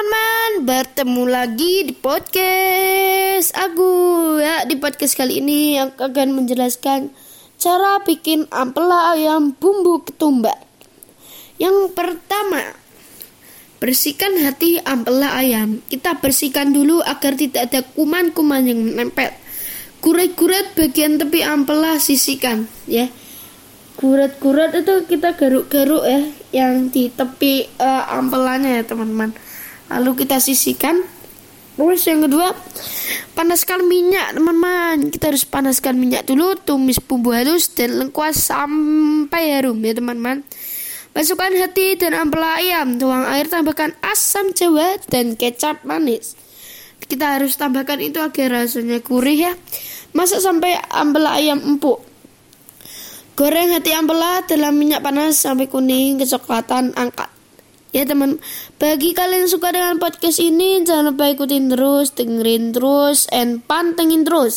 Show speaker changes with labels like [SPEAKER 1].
[SPEAKER 1] teman-teman, bertemu lagi di podcast aku ya. Di podcast kali ini yang akan menjelaskan cara bikin ampela ayam bumbu ketumbar. Yang pertama, bersihkan hati ampela ayam. Kita bersihkan dulu agar tidak ada kuman-kuman yang menempel. Kuret-kuret bagian tepi ampela sisihkan ya. Kuret-kuret itu kita garuk-garuk ya yang di tepi uh, ampelannya ya teman-teman. Lalu kita sisihkan. Terus yang kedua, panaskan minyak teman-teman. Kita harus panaskan minyak dulu, tumis bumbu halus dan lengkuas sampai harum ya teman-teman. Masukkan hati dan ampela ayam, tuang air, tambahkan asam jawa dan kecap manis. Kita harus tambahkan itu agar rasanya gurih ya. Masak sampai ampela ayam empuk. Goreng hati ampela dalam minyak panas sampai kuning kecoklatan angkat. Ya teman, bagi kalian suka dengan podcast ini jangan lupa ikutin terus, dengerin terus, and pantengin terus.